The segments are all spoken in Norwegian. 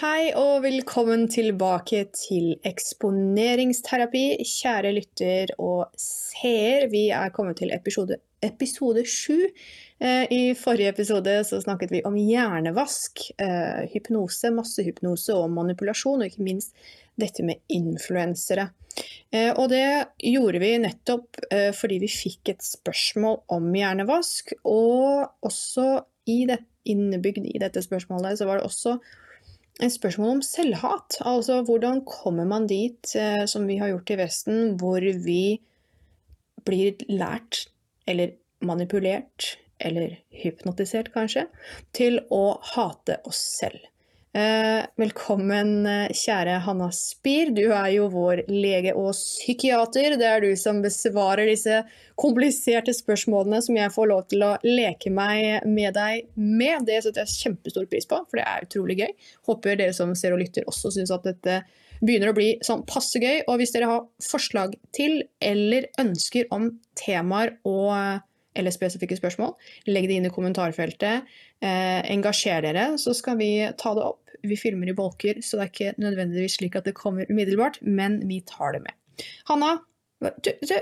Hei og velkommen tilbake til eksponeringsterapi, kjære lytter og seer. Vi er kommet til episode, episode sju. Eh, I forrige episode så snakket vi om hjernevask, eh, hypnose, massehypnose og manipulasjon, og ikke minst dette med influensere. Eh, og det gjorde vi nettopp fordi vi fikk et spørsmål om hjernevask, og også i det, innebygd i dette spørsmålet så var det også et spørsmål om selvhat. Altså hvordan kommer man dit, eh, som vi har gjort i Vesten, hvor vi blir lært, eller manipulert, eller hypnotisert kanskje, til å hate oss selv. Eh, velkommen, eh, kjære Hanna Spier. Du er jo vår lege og psykiater. Det er du som besvarer disse kompliserte spørsmålene som jeg får lov til å leke meg med deg med. Det setter jeg kjempestor pris på, for det er utrolig gøy. Håper dere som ser og lytter også syns at dette begynner å bli sånn passe gøy. Og hvis dere har forslag til eller ønsker om temaer og eller spesifikke spørsmål, legg det inn i kommentarfeltet. Eh, engasjer dere, så skal vi ta det opp. Vi filmer i bolker, så det er ikke nødvendigvis slik at det kommer umiddelbart, men vi tar det med. Hanna, du, du,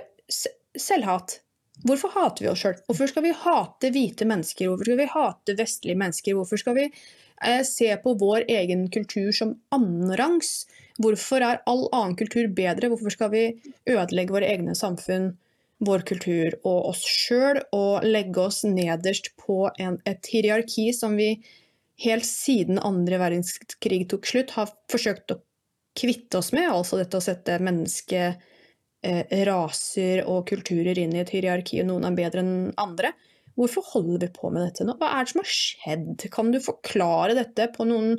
selvhat. Hvorfor hater vi oss sjøl? Hvorfor skal vi hate hvite mennesker? Hvorfor skal vi hate vestlige mennesker? Hvorfor skal vi eh, se på vår egen kultur som annenrangs? Hvorfor er all annen kultur bedre? Hvorfor skal vi ødelegge våre egne samfunn? Vår kultur og oss sjøl, og legge oss nederst på en, et hierarki som vi helt siden andre verdenskrig tok slutt, har forsøkt å kvitte oss med. Altså dette å sette menneske, eh, raser og kulturer inn i et hierarki, og noen er bedre enn andre. Hvorfor holder vi på med dette nå? Hva er det som har skjedd? Kan du forklare dette på noen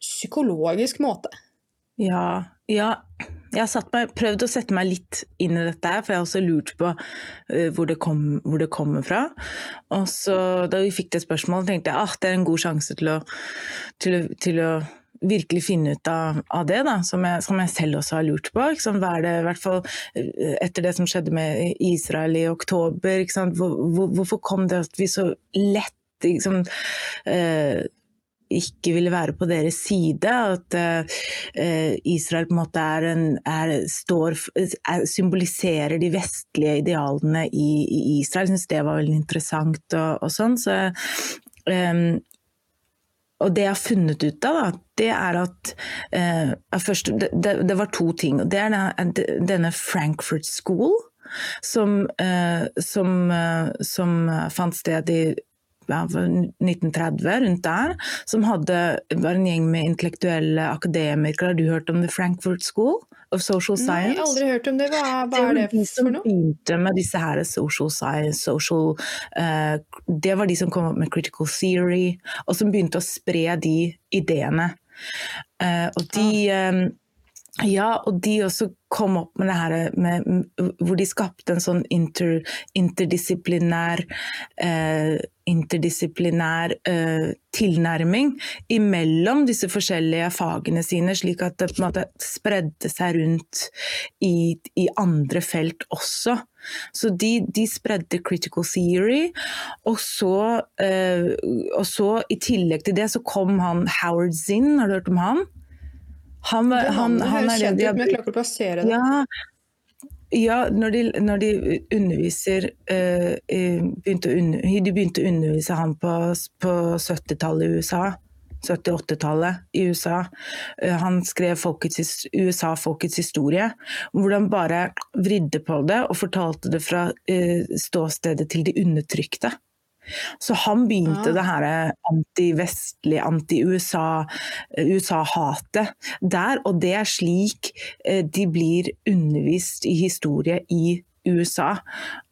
psykologisk måte? Ja, ja, jeg har meg, prøvd å sette meg litt inn i dette, for jeg har også lurt på uh, hvor, det kom, hvor, det kommer fra. Og så Da vi fikk det spørsmålet, tenkte jeg at ah, det er en god sjanse til å, til, til å virkelig finne ut av, av det, da, som jeg, som jeg, selv også har lurt på. Hva er det, i hvert fall eh, Etter det som skjedde med Israel i oktober, hvor, hvor, hvorfor kom det at vi så lett liksom, eh, ikke ville være på deres side. At uh, Israel på en måte er en, er, står, er, symboliserer de vestlige idealene i, i Israel. Jeg syns det var veldig interessant og, og sånn. Så, um, og det jeg har funnet ut av, da, det er at uh, først, det, det, var to ting. Det er denne, Frankfurt School. Som, uh, som, som fant sted i ja, 1930, rundt der, som hadde, var en gjeng med intellektuelle akademikere. Har du hørt om The Frankfurt School of Social Science? Nei, aldri hørt om det. Hva, hva det er det for noe? De som begynte med disse her social science, social uh, Det var de som kom opp med critical theory, og som begynte å spre de ideene. Uh, og de um, ja, og de også kom opp med det her med, hvor de skapte en sånn inter, interdisiplinær eh, interdisiplinær eh, tilnærming imellom disse forskjellige fagene sine, slik at det på en måte spredde seg rundt i, i andre felt også. Så de, de, spredde critical theory, og så, eh, og så i tillegg til det så kom han Howard Zinn, har du hørt om han? Han, han, han, han er kjent ut, men jeg klarer ikke å plassere det. Ja, ja, når de, når de underviser uh, begynte under, De begynte å undervise han på, på 70-tallet i USA. 70-80-tallet i USA. Uh, han skrev folkets, USA folkets historie, hvor han bare vridde på det og fortalte det fra ståstedet til de undertrykte. Så han begynte ja. det her anti-vestlige, anti-USA-hatet der, og det er slik eh, de blir undervist i historie i USA.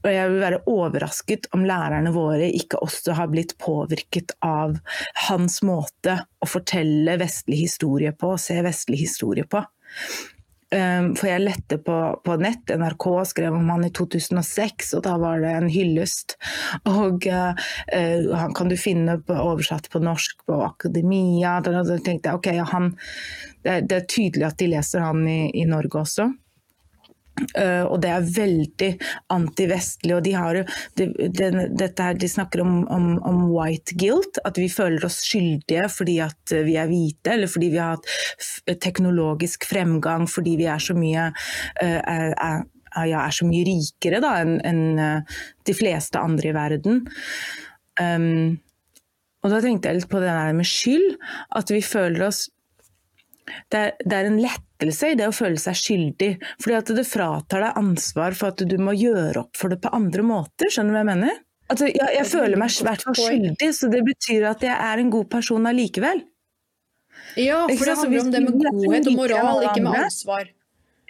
Og jeg vil være overrasket om lærerne våre ikke også har blitt påvirket av hans måte å fortelle vestlig historie på, og se vestlig historie på. Ehm, for jeg lette på, på, nett, NRK skrev om han i 2006, og da var det en hyllest. Og uh, han kan du finne på, oversatt på norsk på Akademia. Da, da tenkte jeg ok, han, det, det, er tydelig at de leser han i, i Norge også. Uh, og det er veldig antivestlig. og De, har, de, de, her, de snakker om, om, om, white guilt, at vi føler oss skyldige fordi vi er hvite, eller fordi vi har hatt teknologisk fremgang, fordi vi er så mye, uh, er, er, ja, er så mye rikere enn en, uh, de fleste andre i verden. Um, og da tenkte jeg litt på det der med skyld, at vi føler oss det er, det er, en lettelse i det å føle seg skyldig. fordi at det fratar deg ansvar for at du må gjøre opp for det på andre måter. Skjønner du hva jeg mener? Altså, jeg, jeg føler meg i hvert fall skyldig, så det betyr at jeg er en god person allikevel. Ja, for det handler om det med godhet og moral, ikke med ansvar.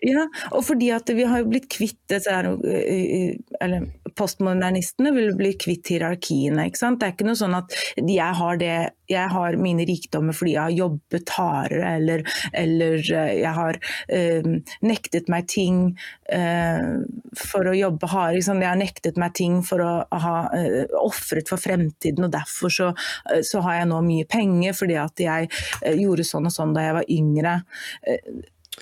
Ja, og fordi at vi har blitt kvitt disse eller postmodernistene vil bli kvitt hierarkiene. ikke sant? Det er ikke noe sånn at jeg har, det, jeg har mine rikdommer fordi jeg har jobbet hardere, eller, eller jeg har øh, nektet meg ting øh, for å jobbe hardere. Liksom. Jeg har nektet meg ting for å ha øh, ofret for fremtiden, og derfor så, så, har jeg nå mye penger fordi at jeg gjorde sånn og sånn da jeg var yngre.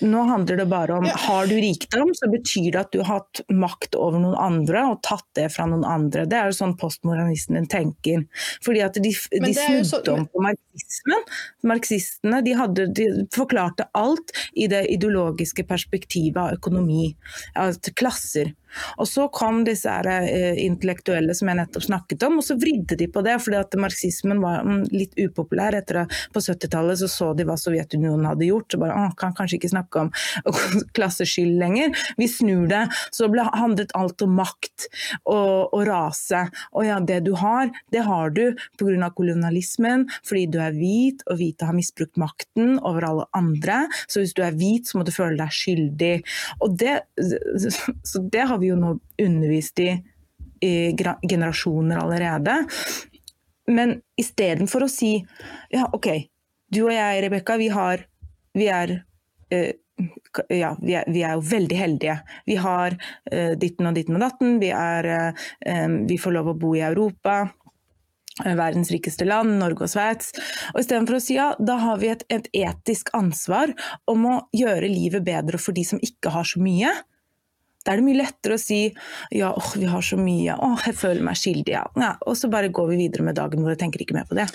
Nå handler det bare om ja. har du rikdom, så betyr det at du har hatt makt over noen andre og tatt det fra noen andre. Det er jo sånn postmodernistene tenker. Fordi at de, de snudde så... om på marxismen. Marxistene de hadde, de forklarte alt i det ideologiske perspektivet av økonomi, av klasser. Og så kom disse her, eh, intellektuelle som jeg nettopp snakket om, og så vridde de på det. fordi at marxismen var litt upopulær. etter at På 70-tallet så, så de hva Sovjetunionen hadde gjort. så bare, kan kanskje ikke snakke om klasseskyld lenger. Vi snur det. Så ble, handlet alt om makt og, og rase. Og ja, det du har, det har du pga. kolonialismen, fordi du er hvit, og hvite har misbrukt makten over alle andre. Så hvis du er hvit, så må du føle deg skyldig. Og det, så det har vi jo nå undervist i i generasjoner allerede. Men istedenfor å si ja, OK, du og jeg, Rebekka, vi, vi, er uh, ja, vi er, vi er, jo veldig heldige. Vi har uh, ditten og ditten og datten. Vi, er, um, vi får lov å bo i Europa verdens rikeste land, Norge og Sveits. Og Istedenfor å si ja, da har vi et, et, etisk ansvar om å gjøre livet bedre for de som ikke har så mye. Da er det mye lettere å si ja, åh, vi har så mye, åh, jeg føler meg skyldig, ja. ja. Og så bare går vi videre med dagen hvor jeg tenker ikke mer på det.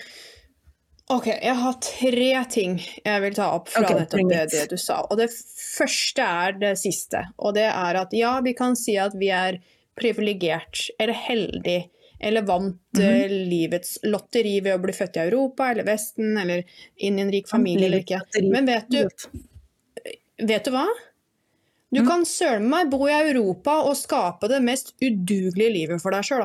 Ok, jeg har tre ting jeg vil ta opp fra okay, nettopp det, det, du sa. Og det første er det siste. Og det er at ja, vi kan si at vi er privilegert eller heldig eller vant mm -hmm. livets lotteri ved å bli født i Europa eller Vesten eller inn i en rik familie eller ikke. Men vet du, vet du hva? Du mm. kan søren meg bo i Europa og skape det mest udugelige livet for deg sjøl.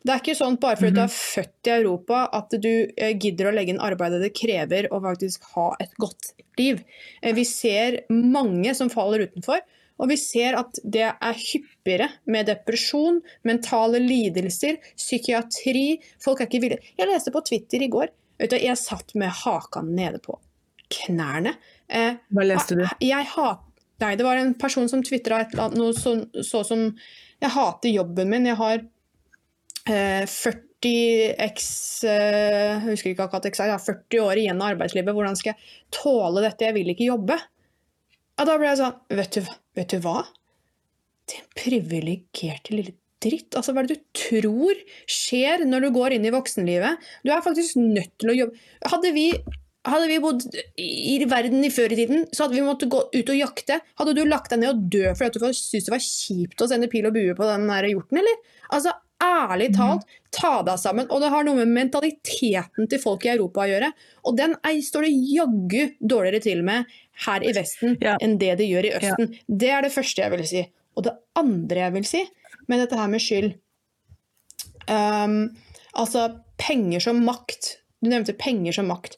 Det er ikke sånn bare fordi du er mhm. født i Europa at du eh, gidder å legge inn arbeidet det krever å faktisk ha et godt liv. Eh, vi ser mange som faller utenfor. Og vi ser at det er hyppigere med depresjon, mentale lidelser, psykiatri. Folk er ikke villige Jeg leste på Twitter i går. Du, jeg satt med haka nede på knærne. Eh, Hva leste du? Jeg hater Nei, det var en person som tvitra noe så, så, som Jeg hater jobben min. Jeg har eh, 40 x eh, husker ikke akkurat eksakt, jeg har 40 år igjen av arbeidslivet. Hvordan skal jeg tåle dette? Jeg vil ikke jobbe. Ja, da ble jeg sånn Vet du, vet du hva? Din privilegerte lille dritt. Altså, hva er det du tror skjer når du går inn i voksenlivet? Du er faktisk nødt til å jobbe. Hadde vi hadde vi bodd i verden i før i tiden, så hadde vi måttet gå ut og jakte. Hadde du lagt deg ned og dø fordi du syntes det var kjipt å sende pil og bue på den der hjorten, eller? Altså, ærlig mhm. talt, ta deg sammen. Og det har noe med mentaliteten til folk i Europa å gjøre. Og den står det jaggu dårligere til med her i Vesten ja. enn det det gjør i Østen. Ja. Det er det første jeg vil si. Og det andre jeg vil si med dette her med skyld um, Altså, penger som makt. Du nevnte penger som makt.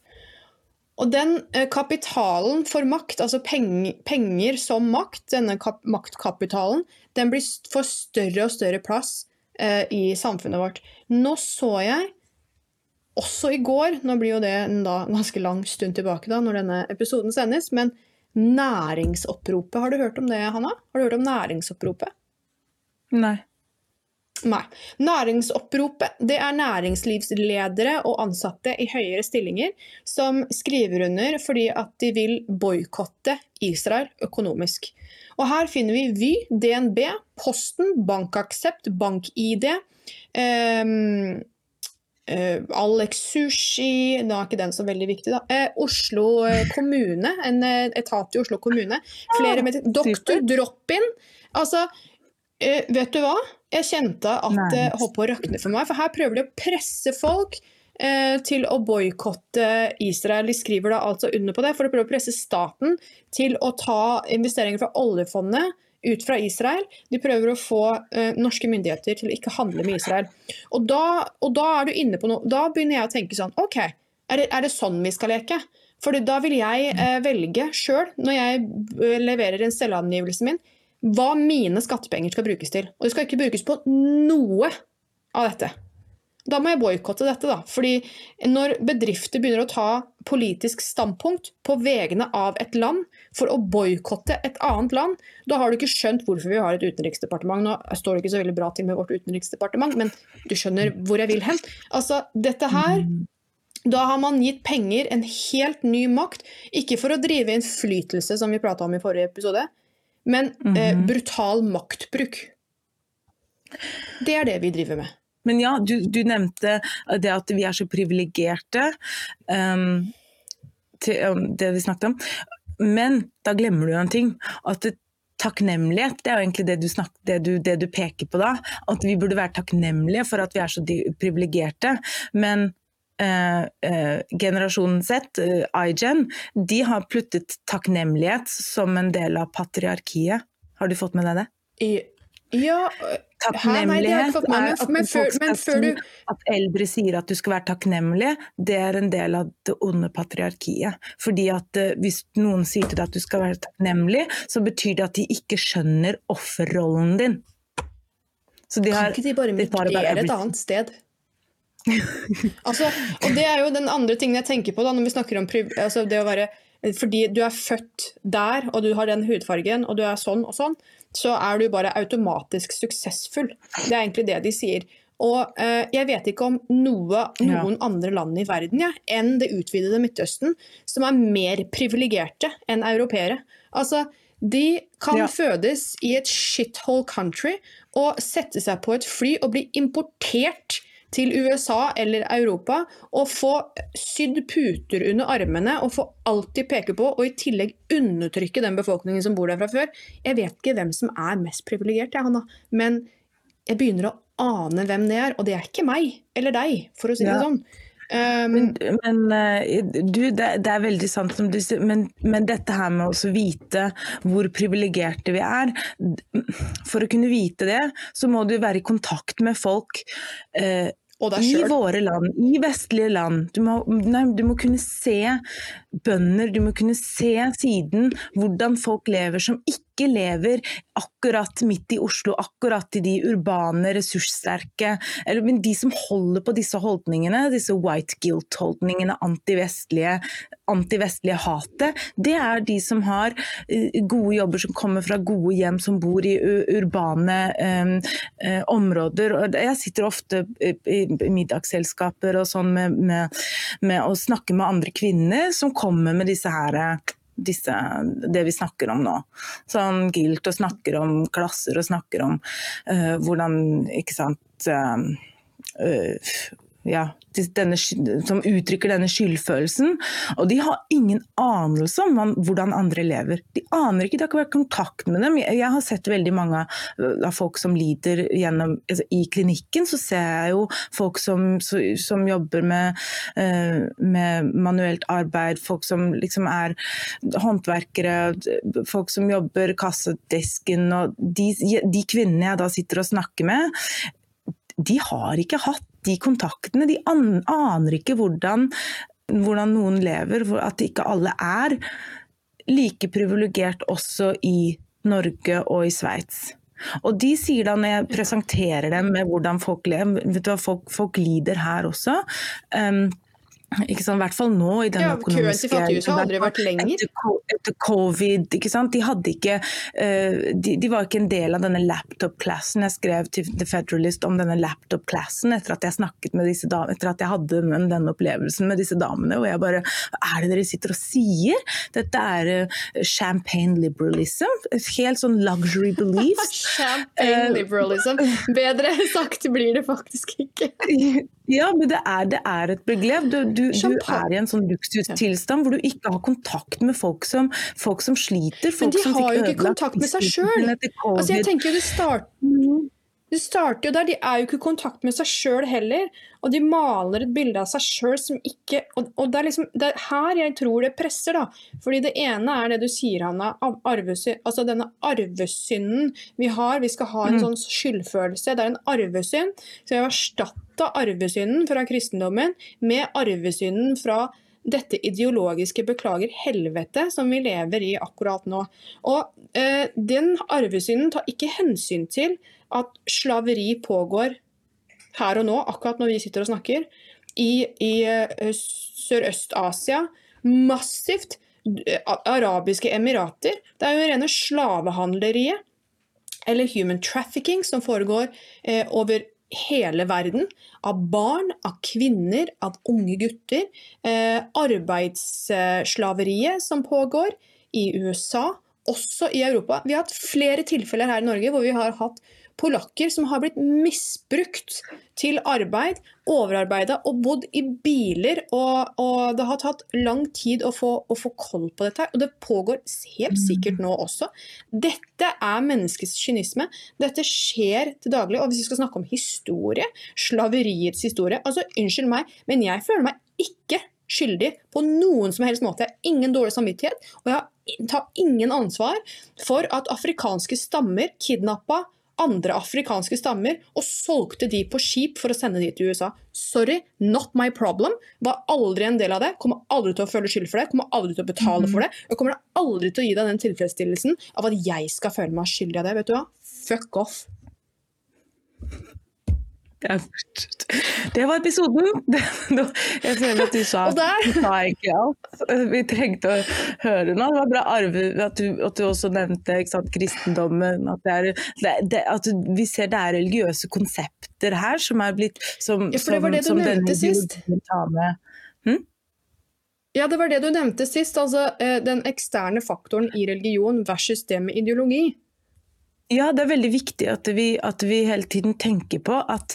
Og den eh, kapitalen for makt, altså penger, penger som makt, denne maktkapitalen, den blir får større og større plass eh, i samfunnet vårt. Nå så jeg, også i går, nå blir jo det en da, ganske lang stund tilbake da, når denne episoden sendes, men næringsoppropet, har du hørt om det, Hanna? Har du hørt om næringsoppropet? Nei. Nei. Næringsoppropet det er næringslivsledere og ansatte i høyere stillinger som skriver under fordi at de vil boikotte Israel økonomisk. Og Her finner vi Vy, DNB, Posten, Bankaksept, BankID, eh, eh, Alex Sushi Nå er ikke den så veldig viktig, da. Eh, Oslo eh, kommune, en etat i Oslo kommune. Flere med Doktor Drop-In. Altså, eh, vet du hva? Jeg kjente at det holdt på å rakne for meg. For her prøver de å presse folk uh, til å boikotte Israel. De skriver da altså under på det for å prøve å presse staten til å ta investeringer fra oljefondet ut fra Israel. De prøver å få uh, norske myndigheter til å ikke handle med Israel. Og da, og da, er du inne på noe. Da begynner jeg å tenke sånn OK, er det, er det sånn vi skal leke? For da vil jeg eh, velge sjøl, når jeg eh, leverer en selvangivelsen min, hva mine skattepenger skal brukes til. Og det skal ikke brukes på noe av dette. Da må jeg boikotte dette, da. Fordi når bedrifter begynner å ta politisk standpunkt på vegne av et land for å boikotte et annet land, da har du ikke skjønt hvorfor vi har et utenriksdepartement. Nå står det ikke så veldig bra til med vårt utenriksdepartement, men du skjønner hvor jeg vil hen. Altså, dette her da har man gitt penger en helt ny makt, ikke for å drive innflytelse, som vi prata om i forrige episode, men mm -hmm. eh, mhm. brutal maktbruk. Det er det vi driver med. Men ja, du, du nevnte det at vi er så privilegerte. Um, um, det vi snakket om. Men da glemmer du en ting. At det, takknemlighet, det er jo egentlig det du, snak, det, du, det du, peker på da. At vi burde være takknemlige for at vi er så privilegerte. Men Uh, uh, generasjonen sett, uh, iGen, de har pluttet takknemlighet som en del av patriarkiet. Har du fått med deg det? I, ja Takknemlighet er at, men, før, men før du... at eldre sier at du skal være takknemlig, det er en del av det onde patriarkiet. Fordi at Hvis noen sier til deg at du skal være takknemlig, så betyr det at de ikke skjønner offerrollen din. Så de har, kan ikke de bare migrere et annet sted? altså, og det er jo den andre tingen jeg tenker på da, når vi snakker om altså det å være Fordi du er født der, og du har den hudfargen, og du er sånn og sånn, så er du bare automatisk suksessfull. Det er egentlig det de sier. Og eh, jeg vet ikke om noe, noen ja. andre land i verden ja, enn det utvidede Midtøsten som er mer privilegerte enn europeere. Altså, de kan ja. fødes i et shithole country og sette seg på et fly og bli importert til USA eller Europa og få sydd puter under armene og få alt de peker på, og i tillegg undertrykke den befolkningen som bor der fra før. Jeg vet ikke hvem som er mest privilegert, jeg, men jeg begynner å ane hvem det er, og det er ikke meg eller deg, for å si det ja. sånn. Um, men, men eh, du, det, det, er veldig sant som du sier, men, men dette her med å vite hvor privilegerte vi er For å kunne vite det, så må du være i kontakt med folk eh, i våre land, i vestlige land. Du må, nei, du må, kunne se bønder, du må kunne se siden hvordan folk lever som ikke lever akkurat midt i Oslo, akkurat i de urbane, ressurssterke eller, Men de som holder på disse holdningene, disse white guilt-holdningene, antivestlige, antivestlige hatet, det er de som har eh, gode jobber, som kommer fra gode hjem, som bor i urbane um, um, områder. Jeg sitter ofte i middagsselskaper og sånn med, med, med, å snakke med andre kvinner som kommer med disse her disse, det vi snakker om nå. Sånn Gilt og snakker om klasser og snakker om uh, hvordan ikke sant uh, ja, denne, som uttrykker denne skyldfølelsen. Og de har ingen anelse om hvordan andre lever. De aner ikke, de har ikke vært kontakt med dem. Jeg har sett veldig mange av folk som lider gjennom altså I klinikken så ser jeg jo folk som, som jobber med, eh, med, manuelt arbeid, folk som liksom er håndverkere, folk som jobber kassedisken. Og de, de kvinnene jeg da sitter og snakker med, de har ikke hatt de kontaktene. De aner ikke hvordan, hvordan noen lever, at ikke alle er like privilegert også i Norge og i Sveits. Og de sier da, når jeg presenterer dem med hvordan folk lever Vet du hva, folk, folk lider her også. Um, ikke sant? I hvert fall nå i den ja, Køen til økonomiske har aldri vært lenger. etter, etter covid, ikke sant? De hadde ikke eh, de, de var ikke en del av denne laptop-klassen. Jeg skrev til The Federalist om denne laptop-klassen etter at jeg snakket med disse damene, etter at jeg hadde den, den opplevelsen med disse damene. Og jeg bare Hva er det dere sitter og sier? Dette er eh, champagne liberalism. Helt sånn luxury beliefs. Champagne Eh, liberalism. Bedre sagt blir det faktisk ikke. Ja, men det er, det er et begrep. Du, du, du du er i en sånn luksustilstand hvor du ikke har kontakt med folk som, folk som sliter. Men de har jo ikke kontakt med seg sjøl. Altså, jeg tenker det starter Det starter jo der, De er jo ikke i kontakt med seg sjøl heller. Og de maler et bilde av seg sjøl som ikke Og, og det er liksom det er her jeg tror det presser, da. Fordi det ene er det du sier, Hanna. altså denne arvesynden vi har. Vi skal ha en Mm. sånn skyldfølelse. Det er en arvesynd. Så vi har erstatta arvesynden fra kristendommen med arvesynden fra dette ideologiske beklager helvete som vi lever i akkurat nå. Og eh, den arvesynden tar ikke hensyn til at slaveri pågår her og nå, akkurat når vi sitter og snakker, i, i uh, Sørøst-Asia. Massivt. Arabiske emirater. Det er jo rene slavehandleriet. Eller human trafficking som foregår eh, over hele verden. Av barn, av kvinner, av unge gutter. Eh, arbeidsslaveriet som pågår i USA, også i Europa. Vi har hatt flere tilfeller her i Norge hvor vi har hatt polakker som har blitt misbrukt til arbeid, overarbeida og bodd i biler. Og, og det har tatt lang tid å få, å få koll på dette, og det pågår helt sikkert nå også. Dette er menneskets kynisme. Dette skjer til daglig. Og hvis vi skal snakke om historie, slaveriets historie altså Unnskyld meg, men jeg føler meg ikke skyldig på noen som helst måte. Jeg har ingen dårlig samvittighet, og jeg tar ingen ansvar for at afrikanske stammer kidnappa andre afrikanske stammer og solgte de på skip for å sende de til USA. Sorry, not my problem. Var aldri en del av det. Kommer aldri til å føle skyld for det. Kommer aldri til å betale for det. Og kommer aldri til å gi deg den tilfredsstillelsen av at jeg skal føle meg skyldig av det. Vet du hva? Fuck off. Det var episoden! Jeg føler at du sa, du sa ikke alt vi trengte å høre nå. Det var bra Arve, at du, at du også nevnte sant, kristendommen. At, det er, det, det, at vi ser det er religiøse konsepter her som er blitt som, Ja, for det var det du nevnte sist. Hm? Ja, det var det du nevnte sist. Altså eh, den eksterne faktoren i religion versus det med ideologi. Ja, det er veldig viktig at vi, at vi hele tiden tenker på at,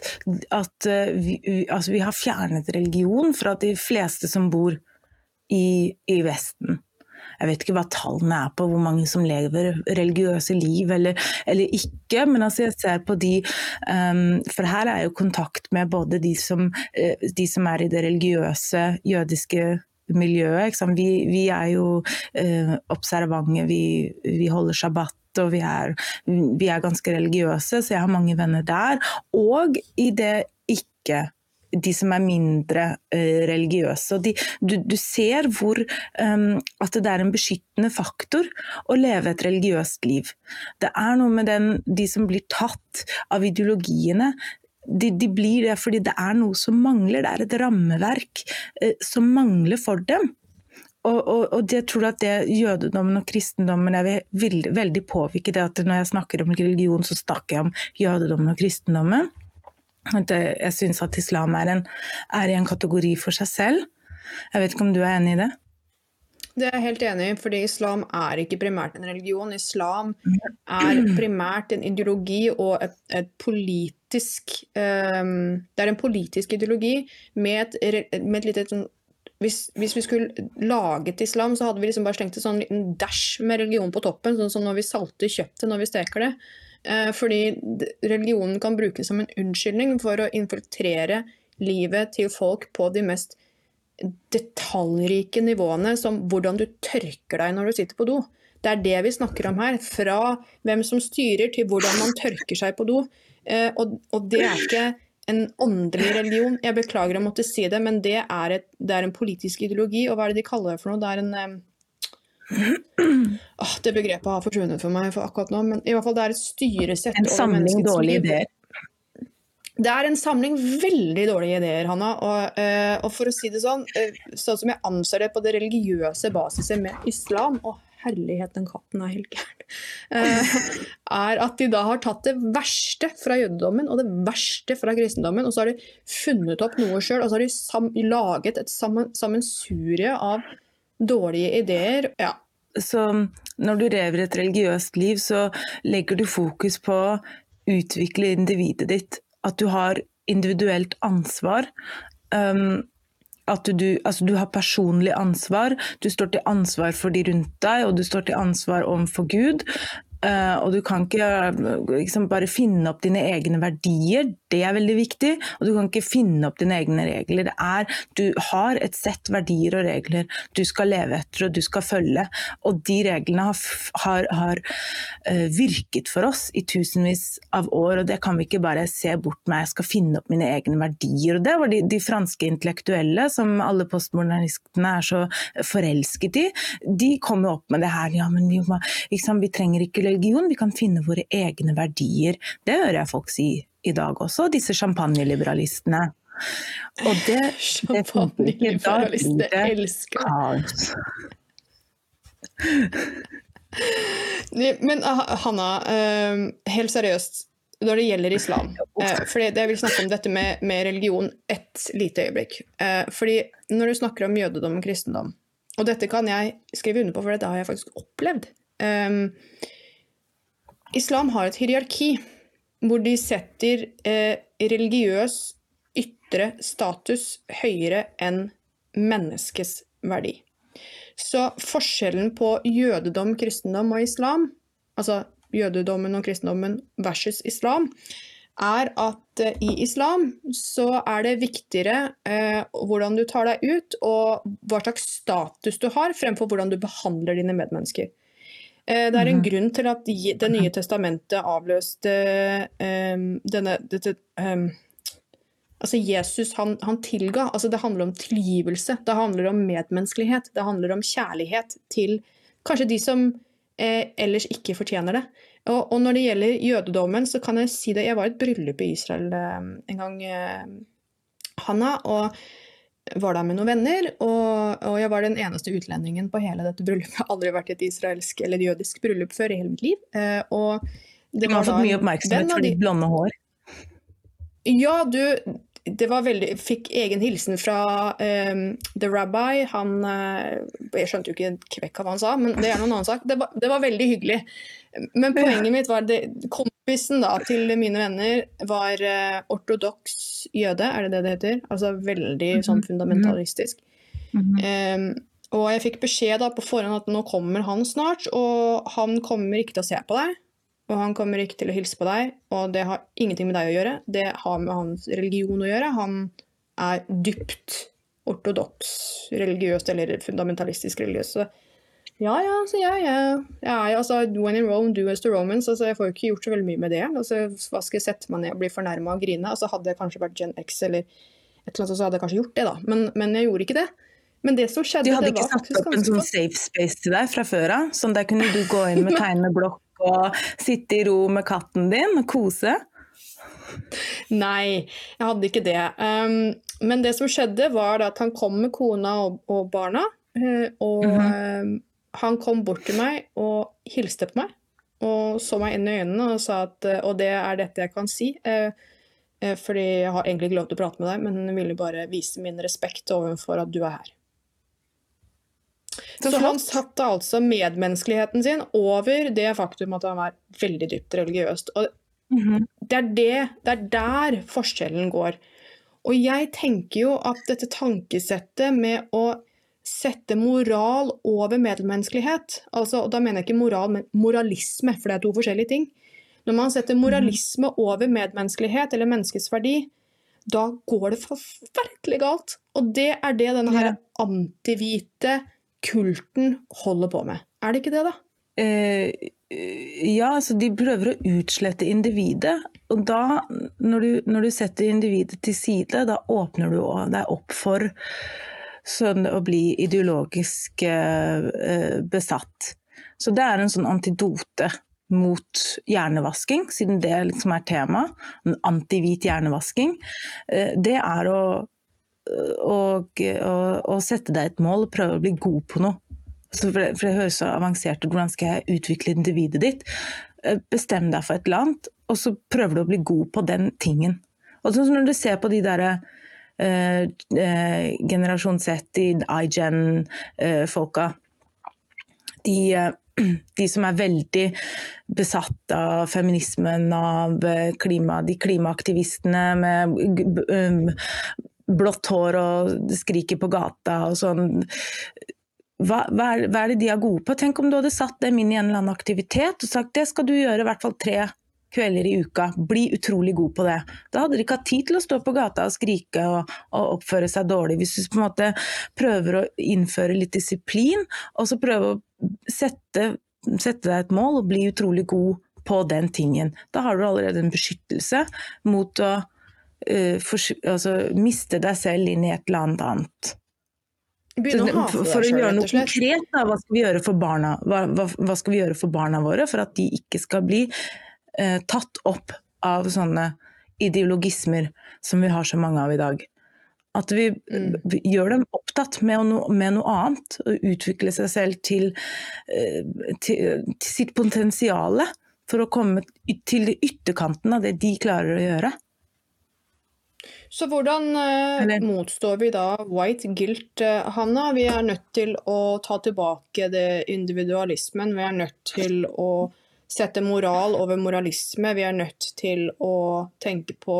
at eh, vi, altså vi har fjernet religion fra de fleste som bor i, i Vesten. Jeg vet ikke hva tallene er på hvor mange som lever religiøse liv eller, eller ikke, men altså jeg ser på de um, For her er jo kontakt med både de som, eh, de som er i det religiøse jødiske miljøet. Vi, vi er jo uh, observante, vi, vi holder shabbat. Og vi er, vi er ganske religiøse, så jeg har mange venner der. Og i det ikke de som er mindre eh, religiøse. De, du, du ser hvor um, at det er en beskyttende faktor å leve et religiøst liv. Det er noe med den, de som blir tatt av ideologiene. De, de blir det fordi det er noe som mangler, det er et rammeverk eh, som mangler for dem. Og, og, og det tror jeg at det jødedommen og kristendommen er ve- veldig, veldig påvirket. Det at når jeg snakker om religion, så snakker jeg om jødedommen og kristendommen. At jeg jeg syns at islam er, en, er i en kategori for seg selv. Jeg vet ikke om du er enig i det? Det er jeg helt enig i, fordi islam er ikke primært en religion. Islam er primært en ideologi og et, et politisk um, Det er en politisk ideologi med et, med et lite sånn hvis, hvis vi skulle laget islam, så hadde vi liksom bare slengt en sånn liten dash med religion på toppen, sånn som når vi salter kjøttet når vi steker det. Eh, fordi religionen kan brukes som en unnskyldning for å infiltrere livet til folk på de mest detaljrike nivåene, som hvordan du tørker deg når du sitter på do. Det er det vi snakker om her. Fra hvem som styrer, til hvordan man tørker seg på do. Eh, og, og det er ikke en åndelig religion. Jeg beklager å måtte si det, men det er, et, det er en politisk ideologi. Og hva er det de kaller det for noe? Det er en eh, åh, Det begrepet har forsvunnet for meg for akkurat nå, men i hvert fall det er et styresett En samling dårlige ideer. det er en samling veldig dårlige ideer, Hanna. Og, uh, og for å si det sånn, uh, sånn som jeg anser det på det religiøse basiset med islam Å, herlighet, den katten er helt gæren. Uh, er at de da har tatt det verste fra jødedommen og det verste fra kristendommen, og så har de funnet opp noe sjøl, og så har de laget et sammensurie av dårlige ideer. Ja. Så når du lever et religiøst liv, så legger du fokus på å utvikle individet ditt at du har individuelt ansvar. Um, at du, altså du, har personlig ansvar. Du står til ansvar for de rundt deg, og du står til ansvar overfor Gud. Uh, og du kan ikke liksom, bare finne opp dine egne verdier, det er veldig viktig. Og du kan ikke finne opp dine egne regler. Det er, du har et sett verdier og regler du skal leve etter og du skal følge. Og de reglene har, har, har uh, virket for oss i tusenvis av år, og det kan vi ikke bare se bort med. Jeg skal finne opp mine egne verdier. Og det var de, de franske intellektuelle, som alle postmodernistene er så forelsket i, de kom jo opp med det her. Ja, men vi, liksom, vi trenger ikke religion, vi kan finne våre egne verdier. Det hører jeg folk si i dag også, disse champagneliberalistene. Og det, det Champagneliberalistene elsker kaos. Men ah, Hanna, eh, helt seriøst, når det gjelder islam for fordi Jeg vil snakke om dette med, med religion et lite øyeblikk. Eh, fordi Når du snakker om jødedom og kristendom, og dette kan jeg skrive under på, for dette har jeg faktisk opplevd Islam har et hierarki hvor de setter eh, religiøs ytre status høyere enn menneskets verdi. Så forskjellen på jødedom, kristendom og islam, altså jødedommen og kristendommen versus islam, er at eh, i islam så er det viktigere eh, hvordan du tar deg ut og hva slags status du har, fremfor hvordan du behandler dine medmennesker. Eh, det er en mhm. grunn til at Det nye testamentet avløste um, denne dette, um, Altså Jesus han, han, tilga. altså Det handler om tilgivelse. Det handler om medmenneskelighet. Det handler om kjærlighet til kanskje de som eh, ellers ikke fortjener det. Og, og, når det gjelder jødedommen, så kan jeg si det. Jeg var i et bryllup i Israel eh, en gang, eh, Hanna. og var der med noen venner, og, og, jeg var den eneste utlendingen på hele dette bryllupet. Jeg har aldri vært i et israelsk eller jødisk bryllup før i hele mitt liv. Eh, og det du har fått mye oppmerksomhet for ditt blonde hår. Ja, du det var veldig, fikk egen hilsen fra um, The Rabbi. Han uh, Jeg skjønte jo ikke en kvekk av hva han sa, men det er noen annen sak. Det var, det var veldig hyggelig. Men poenget mitt var det, kompisen da, til mine venner var uh, ortodoks jøde, er det det det heter? Altså veldig mhm. sånn fundamentalistisk. Mm -hmm. um, og jeg fikk beskjed da på forhånd at nå kommer han snart, og han kommer ikke til å se på deg. Og han kommer ikke til å hilse på deg, og det har ingenting med deg å gjøre. Det har med hans religion å gjøre. Han er dypt ortodoks religiøst eller fundamentalistisk religiøs. Så ja, ja, så jeg, jeg, jeg, altså, When in Rome, do as the Romans. Altså, jeg får jo ikke gjort så veldig mye med det. Altså, hva skal jeg sette meg ned og bli fornærma og grine? Altså, hadde jeg kanskje vært Gen X eller et eller annet, så hadde jeg kanskje gjort det, da. Men, men jeg gjorde ikke det. Men det som skjedde, De hadde ikke satt opp en sånn safe space til deg fra før av? Sånn der kunne du gå inn med tegneblokk og sitte i ro med katten din og kose? Nei, jeg hadde ikke det. Um, men det som skjedde, var at han kom med kona og, og barna. Uh, og mm -hmm han kom bort til meg og hilste på meg. Og så meg inn i øynene og sa at Og det er dette jeg kan si. Eh, eh, fordi jeg har egentlig ikke lov til å prate med deg, men ville bare vise min respekt overfor at du er her. Så, så han satte altså medmenneskeligheten sin over det faktum at han var veldig dypt religiøst. Og mm -hmm. det, er det, det er der forskjellen går. Og jeg tenker jo at dette tankesettet med å sette moral over medmenneskelighet. Altså, da mener jeg ikke moral, men moralisme, for det er to forskjellige ting. Når man setter moralisme over medmenneskelighet eller menneskets verdi, da går det forferdelig galt. Og det er det denne her antihvite kulten holder på med. Er det ikke det, da? Eh, ja, altså de prøver å utslette individet. Og da, når du, når du setter individet til side, da åpner du deg opp for sånn å bli ideologisk eh, besatt. Så det er en sånn antidote mot hjernevasking, siden det liksom er tema, en antihvit hjernevasking, eh, det er å, å, å, å, sette deg et mål og prøve å bli god på noe. For det, for det høres så avansert ut, hvordan skal jeg utvikle individet ditt? Eh, bestem deg for et eller annet, og så prøver du å bli god på den tingen. Og sånn Når du ser på de der Uh, uh, generasjon Z, iGen-folka. Uh, de, de, som er veldig besatt av feminismen, av klima, de klimaaktivistene med um, blått hår og skriker på gata og sånn. Hva, hva, er, hva, er, det de er gode på? Tenk om du hadde satt dem inn i en eller annen aktivitet og sagt det skal du gjøre i hvert fall tre kvelder i uka. Bli utrolig god på det. Da hadde de ikke hatt tid til å stå på gata og skrike og, og oppføre seg dårlig. Hvis du på en måte prøver å innføre litt disiplin, og så prøve å sette, sette deg et mål og bli utrolig god på den tingen. Da har du allerede en beskyttelse mot å uh, for, altså, miste deg selv inn i et eller annet annet. For, for, å gjøre noe konkret, da, hva skal vi gjøre for barna, hva, hva, hva skal vi gjøre for barna våre for at de ikke skal bli eh, tatt opp av sånne ideologismer som vi har så mange av i dag. At vi mm. gjør dem opptatt med, no, med, noe annet, og utvikle seg selv til, eh, til, til sitt potensial for å komme til ytterkanten av det de klarer å gjøre. Så hvordan eh, motstår vi da white guilt, eh, Hanna? Vi er nødt til å ta tilbake det individualismen. Vi er nødt til å sette moral over moralisme. Vi er nødt til å tenke på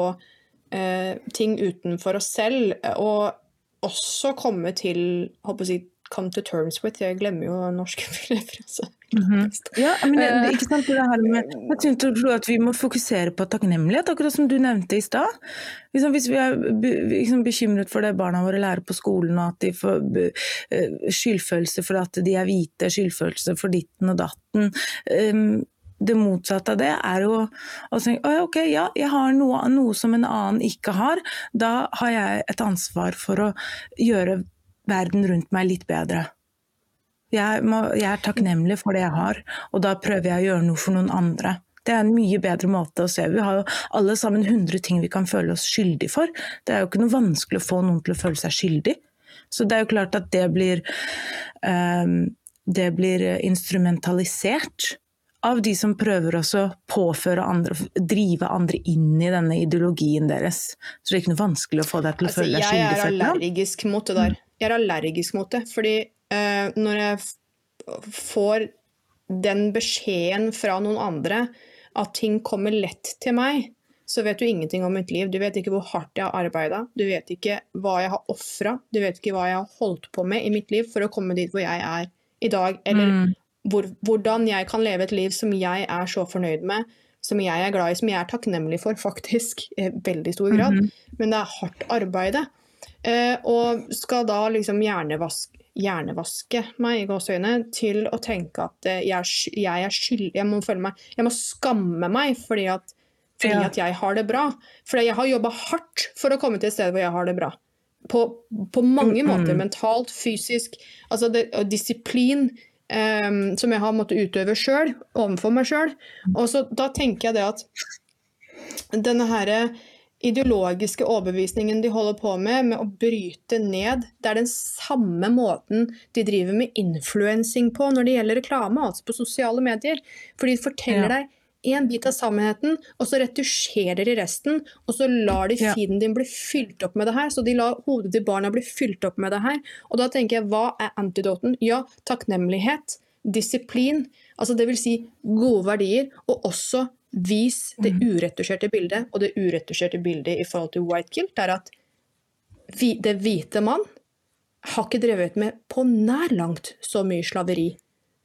eh, ting utenfor oss selv. Og også komme til håper jeg, come to terms with. Jeg glemmer jo norske referanser. Mm -hmm. Ja, men det, det, ikke sant, det her med, jeg tror at vi må fokusere på takknemlighet, akkurat som du nevnte i stad. Liksom, hvis vi er liksom, bekymret for det barna våre lærer på skolen, og at de får skyldfølelse for at de er hvite, skyldfølelse for ditten og datten. Um, det motsatte av det er jo å tenke ok, ja, jeg har noe, noe, som en annen ikke har. Da har jeg et ansvar for å gjøre verden rundt meg litt bedre. Jeg, må, jeg er takknemlig for det jeg har, og da prøver jeg å gjøre noe for noen andre. Det er en mye bedre måte å se. Vi har jo alle sammen 100 ting vi kan føle oss skyldig for. Det er jo ikke noe vanskelig å få noen til å føle seg skyldig. Så det er jo klart at det blir, um, det blir instrumentalisert av de som prøver å påføre andre, drive andre inn i denne ideologien deres. Så det er ikke noe vanskelig å få deg til å altså, føle deg skyldig. Jeg er allergisk mot det der. Jeg er allergisk mot det. Fordi uh, når jeg får den beskjeden fra noen andre at ting kommer lett til meg, så vet du ingenting om mitt liv. Du vet ikke hvor hardt jeg har arbeida, du vet ikke hva jeg har ofra, du vet ikke hva jeg har holdt på med i mitt liv for å komme dit hvor jeg er i dag, eller mm hvor, hvordan jeg kan leve et liv som jeg er så fornøyd med, som jeg er glad i, som jeg er takknemlig for, faktisk, i veldig stor grad. Mm -hmm. Men det er hardt arbeid. Eh, og skal da liksom hjernevask, hjernevaske meg i gåseøynene til å tenke at eh, jeg, jeg, er skyldig jeg må, meg, jeg må skamme meg fordi, at, fordi ja. at jeg har det bra. Fordi jeg har jobba hardt for å komme til et sted hvor jeg har det bra. På, på mange mm -hmm. måter. Mentalt, fysisk. Altså det, disiplin, um, som jeg har måttet utøve sjøl, overfor meg sjøl. Da tenker jeg det at denne her ideologiske overbevisningen de holder på med, med å bryte ned, det er den samme måten de driver med influensing på når det gjelder reklame, altså på sosiale medier. For de forteller ja. deg én bit av sannheten, og så retusjerer de resten. Og så lar de feeden din bli fylt opp med det her. Så de lar hodet til barna bli fylt opp med det her. Og da tenker jeg, hva er antidoten? Ja, takknemlighet. Disiplin. Altså det vil si gode verdier. Og også vis det mm. uretusjerte bildet. Og det uretusjerte bildet i forhold til white guilt er at det hvite mann har ikke drevet med på nær langt så mye slaveri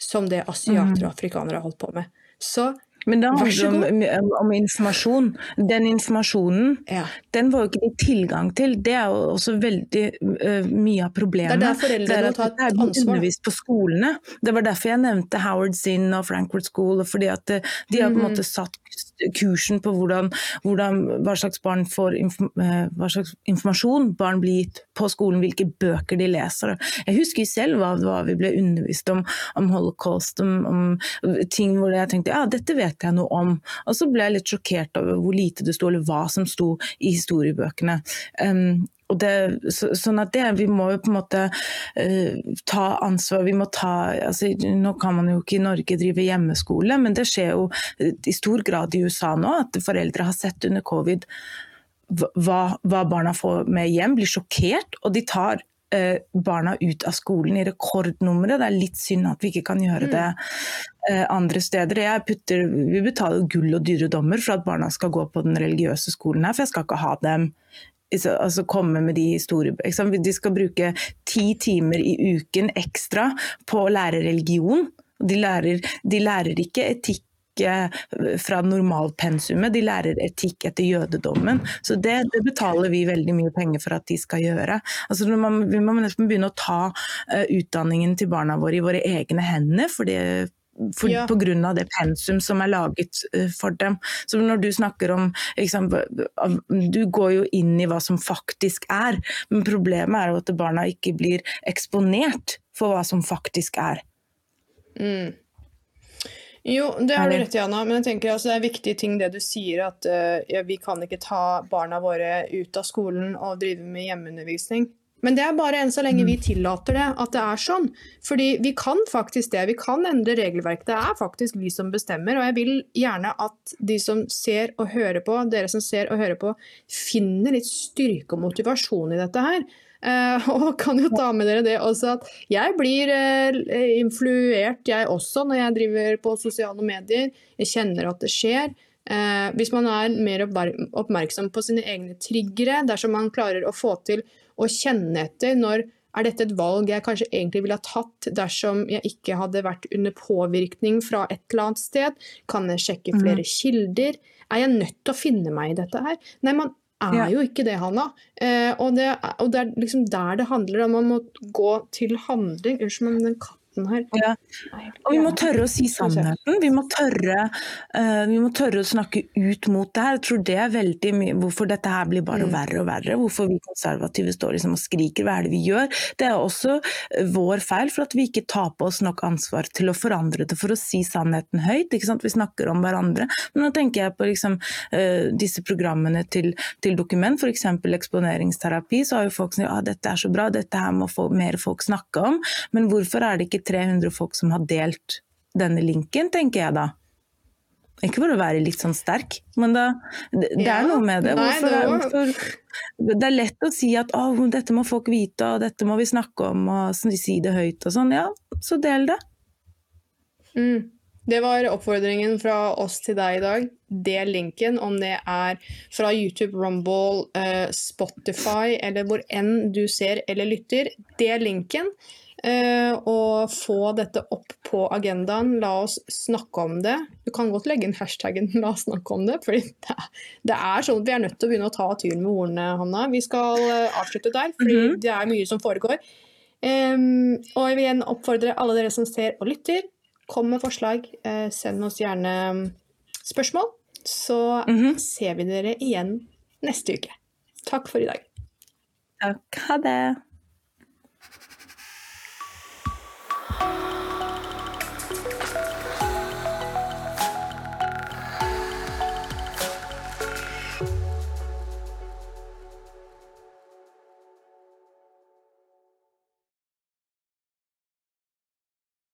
som det asiater og afrikanere har holdt på med. Så Men det så handler om, om, om informasjon. Den informasjonen Ja. den var jo ikke de tilgang til. Det er jo også veldig uh, mye av problemet. Det er der foreldrene er må ta et dette er blitt ansvar. undervist på skolene. Det var derfor jeg nevnte Howard Zinn og Frankfurt School. fordi at de har på en måte satt kursen på hvordan, hvordan, hva slags barn får øh, hva slags informasjon barn blir gitt på skolen, hvilke bøker de leser. Jeg husker selv hva, hva vi ble undervist om, om holocaust, om, om ting hvor jeg tenkte ja, dette vet jeg noe om. Og så ble jeg litt sjokkert over hvor lite det sto, eller hva som sto i historiebøkene. Um, det, så, sånn at det, Vi må jo på en måte uh, ta ansvar. vi må ta, altså, Nå kan man jo ikke i Norge drive hjemmeskole, men det skjer jo eh, i stor grad i USA nå at foreldre har sett under covid hva, hva barna får med hjem, blir sjokkert, og de tar uh, barna ut av skolen i rekordnummeret. Det er litt synd at vi ikke kan gjøre det eh, andre steder. Putter, vi betaler gull og dyre dommer for at barna skal gå på den religiøse skolen her, for jeg skal ikke ha dem altså komme med de historie... De skal bruke ti timer i uken ekstra på å lære religion. De lærer, de lærer ikke etikk eh, fra normalpensumet, de lærer etikk etter jødedommen. Så det, det betaler vi veldig mye penger for at de skal gjøre. Altså man, vi må nesten begynne å ta uh, utdanningen til barna våre i våre egne hender. fordi for, Ja. På grunn av det pensum som er laget eh, for dem. Så når du snakker om liksom, Du går jo inn i hva som faktisk er, men problemet er jo at barna ikke blir eksponert for hva som faktisk er. Mm. Jo, det har du rett i, Anna, men jeg tenker altså, det er viktige ting det du sier, at uh, ja, vi kan ikke ta barna våre ut av skolen og drive med hjemmeundervisning. Men det er bare enn så lenge vi tillater det, at det er sånn. Fordi vi kan faktisk det. Vi kan endre regelverk. Det er faktisk vi som bestemmer. Og jeg vil gjerne at de som ser og hører på, dere som ser og hører på, finner litt styrke og motivasjon i dette her. Uh, og kan jo ta med dere det også at jeg blir uh, influert, jeg også, når jeg driver på sosiale medier. Jeg kjenner at det skjer. Uh, hvis man er mer oppmerksom på sine egne triggere, dersom man klarer å få til å kjenne etter når er dette et valg jeg kanskje egentlig ville ha tatt dersom jeg ikke hadde vært under påvirkning fra et eller annet sted? Kan jeg sjekke flere kilder? Er jeg nødt til å finne meg i dette her? Nei, man er Ja. jo ikke det, Hanna. Eh, og, det, og det er liksom der det handler om. Man må gå til handling. Unnskyld men den katten her Ja. Og vi må tørre å si sannheten. Vi må tørre, uh, vi må tørre å snakke ut mot det her. Jeg tror det er veldig mye hvorfor dette her blir bare Mm. verre og verre. Hvorfor vi konservative står liksom og skriker hva er det vi gjør. Det er også eh, vår feil for at vi ikke tar på oss nok ansvar til å forandre det, for å si sannheten høyt. Ikke sant? Vi snakker om hverandre. Men nå tenker jeg på liksom, uh, disse programmene til, til dokument, f.eks. eksponeringsterapi. Så har jo folk sagt at dette er så bra, dette her må få, mer folk snakke om. Men hvorfor er det ikke 300 folk som har delt denne linken, tenker jeg da. Ikke for å være litt sånn sterk, men da, det, det Ja, er noe med det. nei, det var- hvorfor, det er lett å si at å, dette må folk vite, og dette må vi snakke om, og si det høyt og sånn. Ja, så del det. Mm. Det var oppfordringen fra oss til deg i dag. Del linken, om det er fra YouTube, Rumble, eh, Spotify eller hvor enn du ser eller lytter. Del linken, og få dette opp på agendaen. La oss snakke om det. Du kan godt legge inn hashtaggen 'la oss snakke om det', for det, er- det sånn at vi er nødt til å begynne å ta tyren med hornene, Hanna. Vi skal eh, avslutte der, fordi Mhm. det er mye som foregår. Og jeg vil igjen oppfordre alle dere som ser og lytter, kom med forslag. Eh, send oss gjerne mm, spørsmål, så Mhm. ser vi dere igjen neste uke. Takk for i dag. Takk. Ha det.